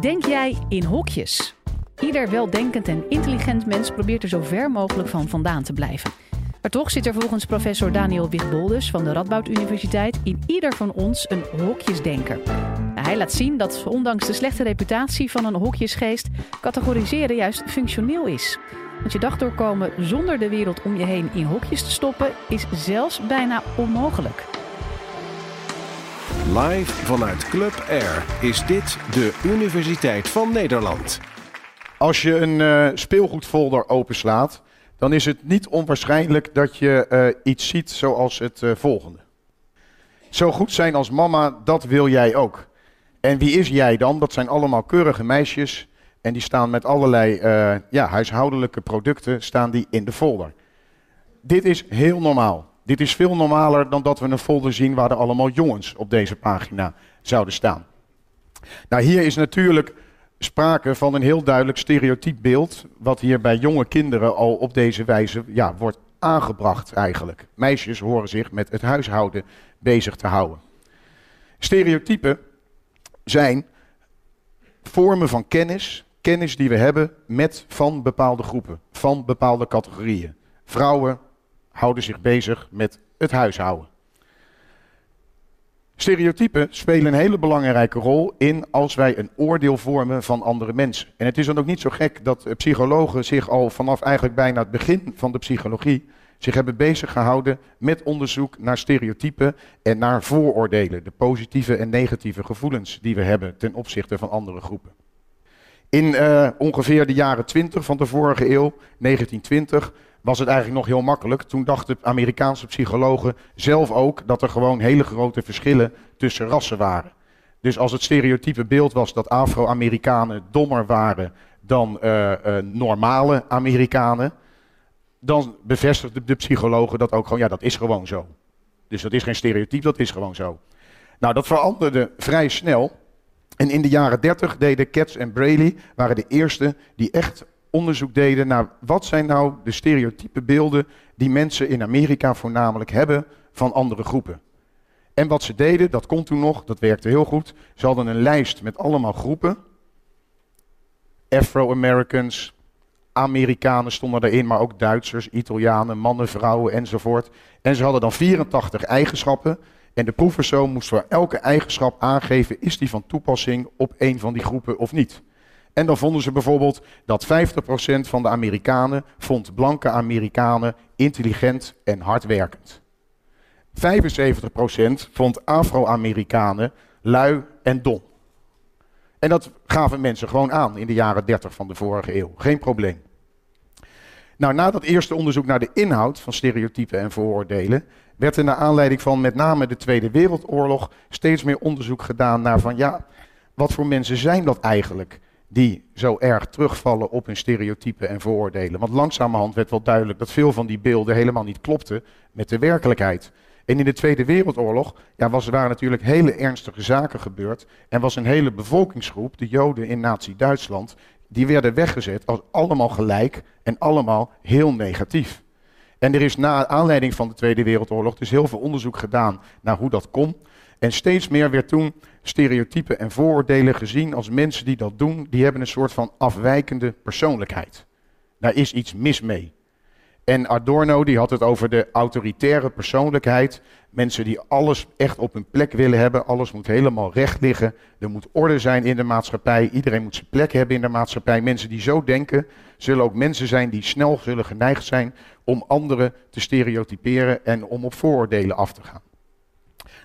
Denk jij in hokjes? Ieder weldenkend en intelligent mens probeert er zo ver mogelijk van vandaan te blijven. Maar toch zit er volgens professor Daniel Wigboldus van de Radboud Universiteit in ieder van ons een hokjesdenker. Hij laat zien dat ondanks de slechte reputatie van een hokjesgeest, categoriseren juist functioneel is. Want je dag doorkomen zonder de wereld om je heen in hokjes te stoppen is zelfs bijna onmogelijk. Live vanuit Club Air is dit de Universiteit van Nederland. Als je een uh, speelgoedfolder openslaat, dan is het niet onwaarschijnlijk dat je uh, iets ziet zoals het uh, volgende. Zo goed zijn als mama, dat wil jij ook. En wie is jij dan? Dat zijn allemaal keurige meisjes en die staan met allerlei ja, huishoudelijke producten staan die in de folder. Dit is heel normaal. Dit is veel normaler dan dat we een folder zien waar er allemaal jongens op deze pagina zouden staan. Nou, hier is natuurlijk sprake van een heel duidelijk stereotyp beeld, wat hier bij jonge kinderen al op deze wijze ja, wordt aangebracht eigenlijk. Meisjes horen zich met het huishouden bezig te houden. Stereotypen zijn vormen van kennis, kennis die we hebben met van bepaalde groepen, van bepaalde categorieën. Vrouwen, houden zich bezig met het huishouden. Stereotypen spelen een hele belangrijke rol in als wij een oordeel vormen van andere mensen. En het is dan ook niet zo gek dat psychologen zich al vanaf eigenlijk bijna het begin van de psychologie zich hebben bezig gehouden met onderzoek naar stereotypen en naar vooroordelen, de positieve en negatieve gevoelens die we hebben ten opzichte van andere groepen. In uh, ongeveer de jaren 20 van de vorige eeuw, 1920, was het eigenlijk nog heel makkelijk. Toen dachten Amerikaanse psychologen zelf ook dat er gewoon hele grote verschillen tussen rassen waren. Dus als het stereotype beeld was dat Afro-Amerikanen dommer waren dan uh, uh, normale Amerikanen, dan bevestigden de psychologen dat ook gewoon, ja, dat is gewoon zo. Dus dat is geen stereotype, dat is gewoon zo. Nou, dat veranderde vrij snel. En in de jaren 30 deden Katz en Braley, waren de eerste die echt onderzoek deden naar wat zijn nou de stereotype beelden die mensen in Amerika voornamelijk hebben van andere groepen. En wat ze deden, dat kon toen nog, dat werkte heel goed. Ze hadden een lijst met allemaal groepen. Afro-Americans, Amerikanen stonden erin, maar ook Duitsers, Italianen, mannen, vrouwen enzovoort. En ze hadden dan 84 eigenschappen. En de proefpersoon moest voor elke eigenschap aangeven, is die van toepassing op een van die groepen of niet. En dan vonden ze bijvoorbeeld dat 50% van de Amerikanen vond blanke Amerikanen intelligent en hardwerkend. 75% vond Afro-Amerikanen lui en dom. En dat gaven mensen gewoon aan in de jaren 30 van de vorige eeuw. Geen probleem. Nou, na dat eerste onderzoek naar de inhoud van stereotypen en vooroordelen, werd er naar aanleiding van met name de Tweede Wereldoorlog steeds meer onderzoek gedaan naar van ja, wat voor mensen zijn dat eigenlijk? Die zo erg terugvallen op hun stereotypen en vooroordelen. Want langzamerhand werd wel duidelijk dat veel van die beelden helemaal niet klopten met de werkelijkheid. En in de Tweede Wereldoorlog ja, was, waren natuurlijk hele ernstige zaken gebeurd. En was een hele bevolkingsgroep, de Joden in Nazi-Duitsland, die werden weggezet als allemaal gelijk en allemaal heel negatief. En er is na aanleiding van de Tweede Wereldoorlog dus heel veel onderzoek gedaan naar hoe dat kon. En steeds meer werd toen stereotypen en vooroordelen gezien als mensen die dat doen, die hebben een soort van afwijkende persoonlijkheid. Daar is iets mis mee. En Adorno die had het over de autoritaire persoonlijkheid. Mensen die alles echt op hun plek willen hebben. Alles moet helemaal recht liggen. Er moet orde zijn in de maatschappij. Iedereen moet zijn plek hebben in de maatschappij. Mensen die zo denken, zullen ook mensen zijn die snel zullen geneigd zijn om anderen te stereotyperen en om op vooroordelen af te gaan.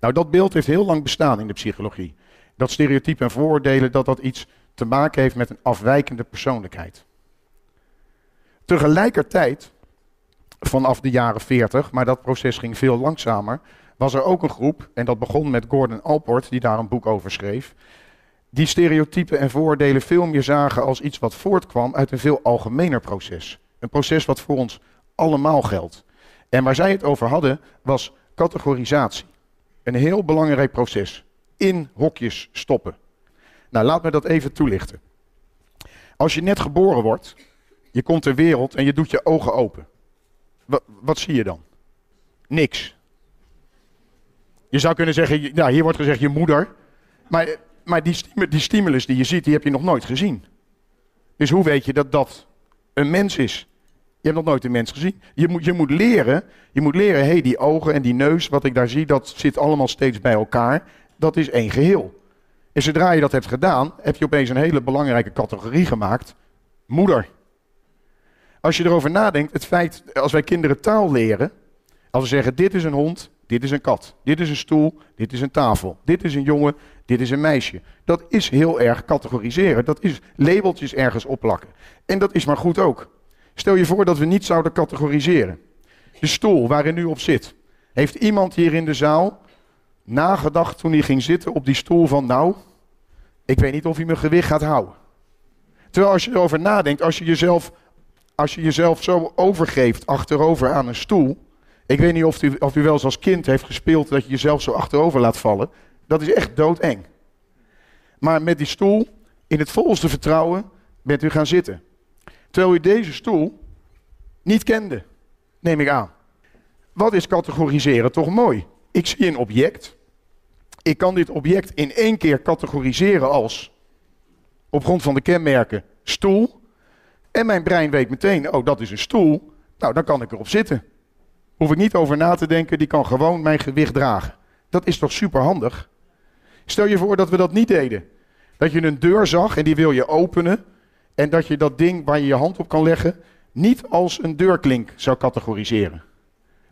Nou, dat beeld heeft heel lang bestaan in de psychologie. Dat stereotypen en vooroordelen, dat dat iets te maken heeft met een afwijkende persoonlijkheid. Tegelijkertijd, vanaf de jaren 40, maar dat proces ging veel langzamer, was er ook een groep, en dat begon met Gordon Alport, die daar een boek over schreef, die stereotypen en vooroordelen veel meer zagen als iets wat voortkwam uit een veel algemener proces. Een proces wat voor ons allemaal geldt. En waar zij het over hadden, was categorisatie. Een heel belangrijk proces. In hokjes stoppen. Nou, laat me dat even toelichten. Als je net geboren wordt, je komt ter wereld en je doet je ogen open. Wat, wat zie je dan? Niks. Je zou kunnen zeggen, nou, hier wordt gezegd je moeder. Maar maar die, die stimulus die je ziet, die heb je nog nooit gezien. Dus hoe weet je dat dat een mens is? Je hebt nog nooit een mens gezien. Je moet, je moet leren, je moet leren, hé, hey, die ogen en die neus, wat ik daar zie, dat zit allemaal steeds bij elkaar. Dat is één geheel. En zodra je dat hebt gedaan, heb je opeens een hele belangrijke categorie gemaakt. Moeder. Als je erover nadenkt, het feit, als wij kinderen taal leren, als we zeggen, dit is een hond, dit is een kat, dit is een stoel, dit is een tafel, dit is een jongen, dit is een meisje. Dat is heel erg categoriseren. Dat is labeltjes ergens opplakken. En dat is maar goed ook. Stel je voor dat we niet zouden categoriseren. De stoel waar hij nu op zit. Heeft iemand hier in de zaal nagedacht toen hij ging zitten op die stoel van nou, ik weet niet of hij mijn gewicht gaat houden. Terwijl als je erover nadenkt, als je jezelf, als je jezelf zo overgeeft achterover aan een stoel. Ik weet niet of u, of u wel eens als kind heeft gespeeld dat je jezelf zo achterover laat vallen. Dat is echt doodeng. Maar met die stoel, in het volste vertrouwen, bent u gaan zitten. Terwijl u deze stoel niet kende, neem ik aan. Wat is categoriseren toch mooi? Ik zie een object. Ik kan dit object in één keer categoriseren als, op grond van de kenmerken, stoel. En mijn brein weet meteen, oh dat is een stoel. Nou, dan kan ik erop zitten. Hoef ik niet over na te denken, die kan gewoon mijn gewicht dragen. Dat is toch super handig? Stel je voor dat we dat niet deden. Dat je een deur zag en die wil je openen. En dat je dat ding waar je je hand op kan leggen niet als een deurklink zou categoriseren.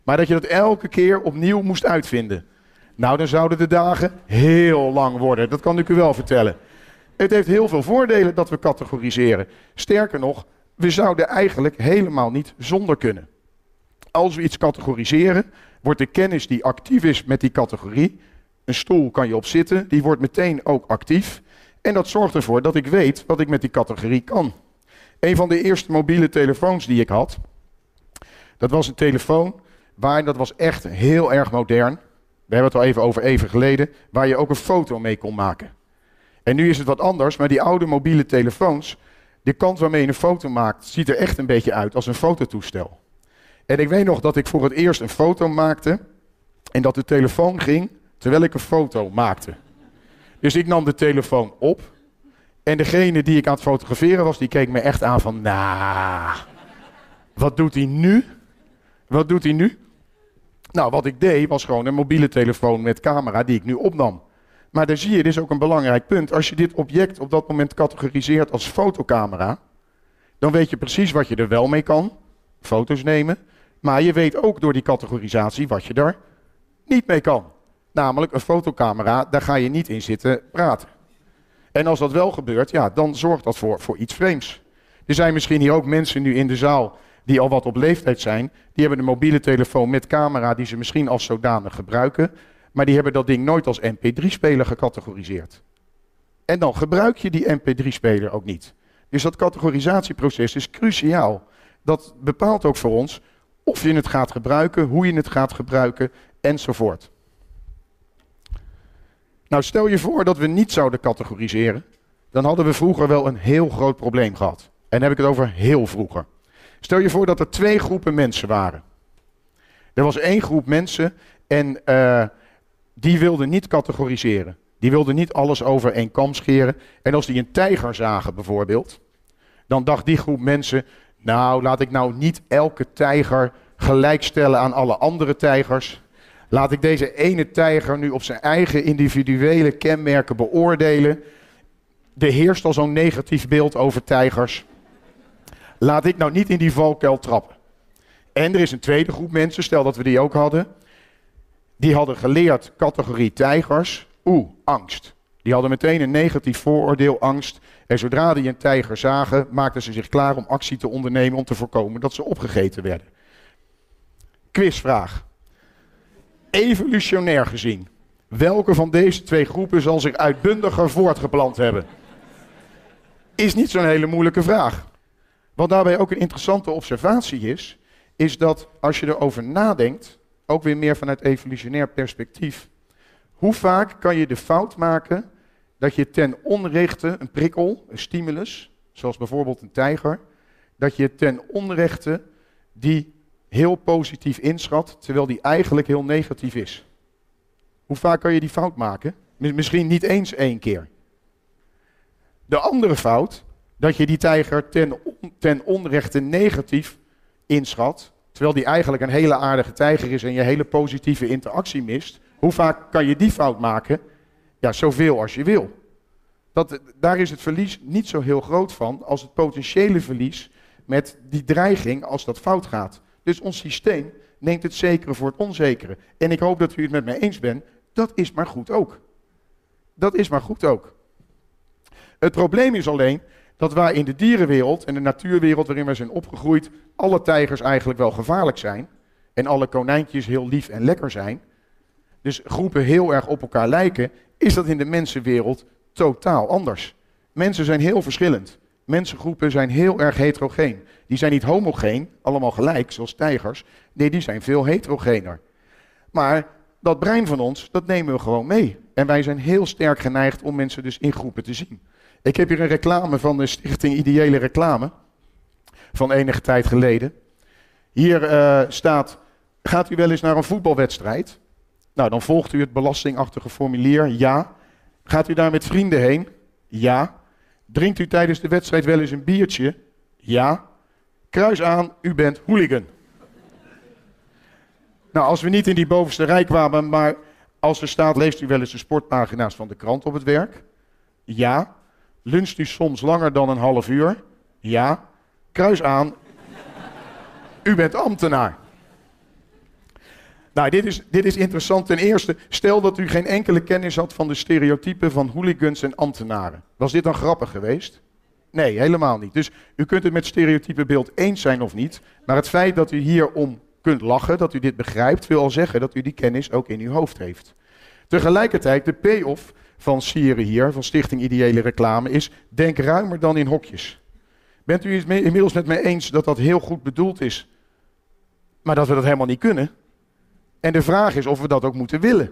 Maar dat je dat elke keer opnieuw moest uitvinden. Nou, dan zouden de dagen heel lang worden. Dat kan ik u wel vertellen. Het heeft heel veel voordelen dat we categoriseren. Sterker nog, we zouden eigenlijk helemaal niet zonder kunnen. Als we iets categoriseren, wordt de kennis die actief is met die categorie, een stoel kan je op zitten, die wordt meteen ook actief. En dat zorgt ervoor dat ik weet wat ik met die categorie kan. Een van de eerste mobiele telefoons die ik had, dat was een telefoon waar, dat was echt heel erg modern. We hebben het al even over even geleden, waar je ook een foto mee kon maken. En nu is het wat anders, maar die oude mobiele telefoons, de kant waarmee je een foto maakt, ziet er echt een beetje uit als een fototoestel. En ik weet nog dat ik voor het eerst een foto maakte en dat de telefoon ging terwijl ik een foto maakte. Dus ik nam de telefoon op en degene die ik aan het fotograferen was, die keek me echt aan van, nou, wat doet hij nu? Wat doet hij nu? Nou, wat ik deed was gewoon een mobiele telefoon met camera die ik nu opnam. Maar daar zie je, dit is ook een belangrijk punt. Als je dit object op dat moment categoriseert als fotocamera, dan weet je precies wat je er wel mee kan. Foto's nemen. Maar je weet ook door die categorisatie wat je er niet mee kan. Namelijk een fotocamera, daar ga je niet in zitten praten. En als dat wel gebeurt, ja, dan zorgt dat voor, voor iets vreemds. Er zijn misschien hier ook mensen nu in de zaal die al wat op leeftijd zijn. Die hebben een mobiele telefoon met camera die ze misschien als zodanig gebruiken. Maar die hebben dat ding nooit als MP3-speler gecategoriseerd. En dan gebruik je die MP3-speler ook niet. Dus dat categorisatieproces is cruciaal. Dat bepaalt ook voor ons of je het gaat gebruiken, hoe je het gaat gebruiken enzovoort. Nou, stel je voor dat we niet zouden categoriseren. Dan hadden we vroeger wel een heel groot probleem gehad. En heb ik het over heel vroeger. Stel je voor dat er twee groepen mensen waren. Er was één groep mensen en uh, die wilden niet categoriseren. Die wilden niet alles over één kam scheren. En als die een tijger zagen bijvoorbeeld, dan dacht die groep mensen, nou laat ik nou niet elke tijger gelijkstellen aan alle andere tijgers. Laat ik deze ene tijger nu op zijn eigen individuele kenmerken beoordelen. Er heerst al zo'n negatief beeld over tijgers. Laat ik nou niet in die valkuil trappen. En er is een tweede groep mensen, stel dat we die ook hadden. Die hadden geleerd categorie tijgers. Oeh, angst. Die hadden meteen een negatief vooroordeel, angst. En zodra die een tijger zagen, maakten ze zich klaar om actie te ondernemen om te voorkomen dat ze opgegeten werden. Quizvraag. Evolutionair gezien, welke van deze twee groepen zal zich uitbundiger voortgeplant hebben? Is niet zo'n hele moeilijke vraag. Wat daarbij ook een interessante observatie is, is dat als je erover nadenkt, ook weer meer vanuit evolutionair perspectief, hoe vaak kan je de fout maken dat je ten onrechte een prikkel, een stimulus, zoals bijvoorbeeld een tijger, dat je ten onrechte die heel positief inschat, terwijl die eigenlijk heel negatief is. Hoe vaak kan je die fout maken? Misschien niet eens één keer. De andere fout, dat je die tijger ten, ten onrechte negatief inschat, terwijl die eigenlijk een hele aardige tijger is en je hele positieve interactie mist. Hoe vaak kan je die fout maken? Ja, zoveel als je wil. Dat, daar is het verlies niet zo heel groot van als het potentiële verlies met die dreiging als dat fout gaat. Dus ons systeem neemt het zekere voor het onzekere. En ik hoop dat u het met mij eens bent, dat is maar goed ook. Dat is maar goed ook. Het probleem is alleen dat wij in de dierenwereld en de natuurwereld waarin wij zijn opgegroeid, alle tijgers eigenlijk wel gevaarlijk zijn. En alle konijntjes heel lief en lekker zijn. Dus groepen heel erg op elkaar lijken, is dat in de mensenwereld totaal anders. Mensen zijn heel verschillend. Mensengroepen zijn heel erg heterogeen. Die zijn niet homogeen, allemaal gelijk, zoals tijgers. Nee, die zijn veel heterogener. Maar dat brein van ons, dat nemen we gewoon mee. En wij zijn heel sterk geneigd om mensen dus in groepen te zien. Ik heb hier een reclame van de Stichting Ideële Reclame. Van enige tijd geleden. Hier uh, staat, gaat u wel eens naar een voetbalwedstrijd? Nou, dan volgt u het belastingachtige formulier, ja. Gaat u daar met vrienden heen? Ja. Drinkt u tijdens de wedstrijd wel eens een biertje? Ja. Kruis aan, u bent hooligan. nou, als we niet in die bovenste rij kwamen, maar als er staat, leest u wel eens de sportpagina's van de krant op het werk? Ja. Luncht u soms langer dan een half uur? Ja. Kruis aan, u bent ambtenaar. Nou, dit is, dit is interessant. Ten eerste, stel dat u geen enkele kennis had van de stereotypen van hooligans en ambtenaren. Was dit dan grappig geweest? Nee, helemaal niet. Dus u kunt het met stereotypenbeeld eens zijn of niet. Maar het feit dat u hierom kunt lachen, dat u dit begrijpt, wil al zeggen dat u die kennis ook in uw hoofd heeft. Tegelijkertijd, de payoff van Sieren hier, van Stichting Ideële Reclame, is denk ruimer dan in hokjes. Bent u het inmiddels met mij eens dat dat heel goed bedoeld is, maar dat we dat helemaal niet kunnen? En de vraag is of we dat ook moeten willen.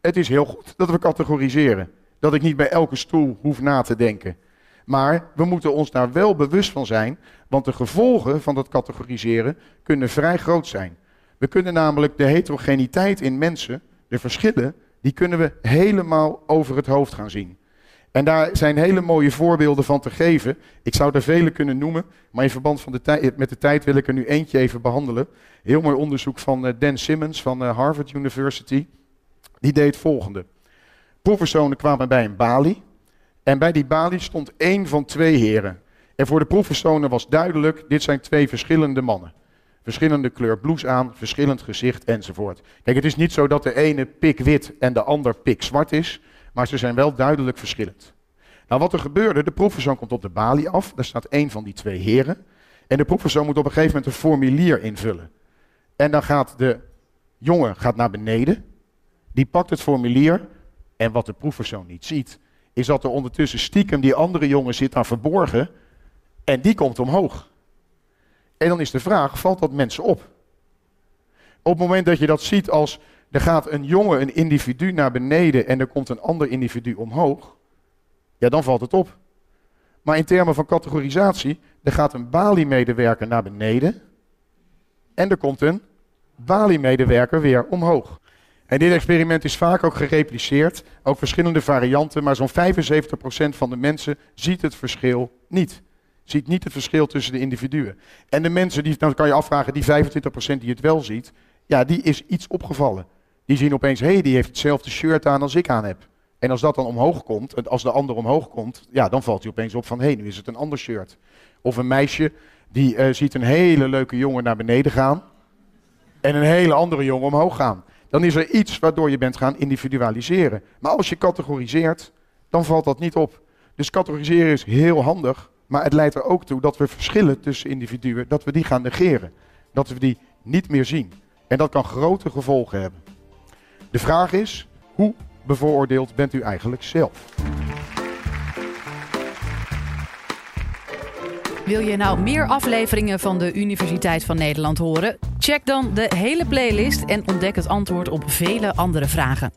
Het is heel goed dat we categoriseren. Dat ik niet bij elke stoel hoef na te denken. Maar we moeten ons daar wel bewust van zijn, want de gevolgen van dat categoriseren kunnen vrij groot zijn. We kunnen namelijk de heterogeniteit in mensen, de verschillen, die kunnen we helemaal over het hoofd gaan zien. En daar zijn hele mooie voorbeelden van te geven. Ik zou er vele kunnen noemen, maar in verband van de met de tijd wil ik er nu eentje even behandelen. Heel mooi onderzoek van uh, Dan Simmons van uh, Harvard University. Die deed het volgende. Proefpersonen kwamen bij een balie. En bij die balie stond één van twee heren. En voor de proefpersonen was duidelijk, dit zijn twee verschillende mannen. Verschillende kleur blouse aan, verschillend gezicht enzovoort. Kijk, het is niet zo dat de ene pik wit en de ander pik zwart is. Maar ze zijn wel duidelijk verschillend. Nou, wat er gebeurde, de proefpersoon komt op de balie af. Daar staat één van die twee heren. En de proefpersoon moet op een gegeven moment een formulier invullen. En dan gaat de jongen gaat naar beneden. Die pakt het formulier. En wat de proefpersoon niet ziet, is dat er ondertussen stiekem die andere jongen zit aan verborgen. En die komt omhoog. En dan is de vraag, valt dat mensen op? Op het moment dat je dat ziet als er gaat een jongen, een individu naar beneden en er komt een ander individu omhoog, ja, dan valt het op. Maar in termen van categorisatie, er gaat een Bali-medewerker naar beneden en er komt een Bali-medewerker weer omhoog. En dit experiment is vaak ook gerepliceerd, ook verschillende varianten, maar zo'n 75% van de mensen ziet het verschil niet. Ziet niet het verschil tussen de individuen. En de mensen, die, dan kan je afvragen, die 25% die het wel ziet, ja, die is iets opgevallen. Die zien opeens, hé, hey, die heeft hetzelfde shirt aan als ik aan heb. En als dat dan omhoog komt, als de ander omhoog komt, ja, dan valt hij opeens op van, hé, hey, nu is het een ander shirt. Of een meisje, die uh, ziet een hele leuke jongen naar beneden gaan. En een hele andere jongen omhoog gaan. Dan is er iets waardoor je bent gaan individualiseren. Maar als je categoriseert, dan valt dat niet op. Dus categoriseren is heel handig, maar het leidt er ook toe dat we verschillen tussen individuen, dat we die gaan negeren. Dat we die niet meer zien. En dat kan grote gevolgen hebben. De vraag is, hoe bevooroordeeld bent u eigenlijk zelf? Wil je nou meer afleveringen van de Universiteit van Nederland horen? Check dan de hele playlist en ontdek het antwoord op vele andere vragen.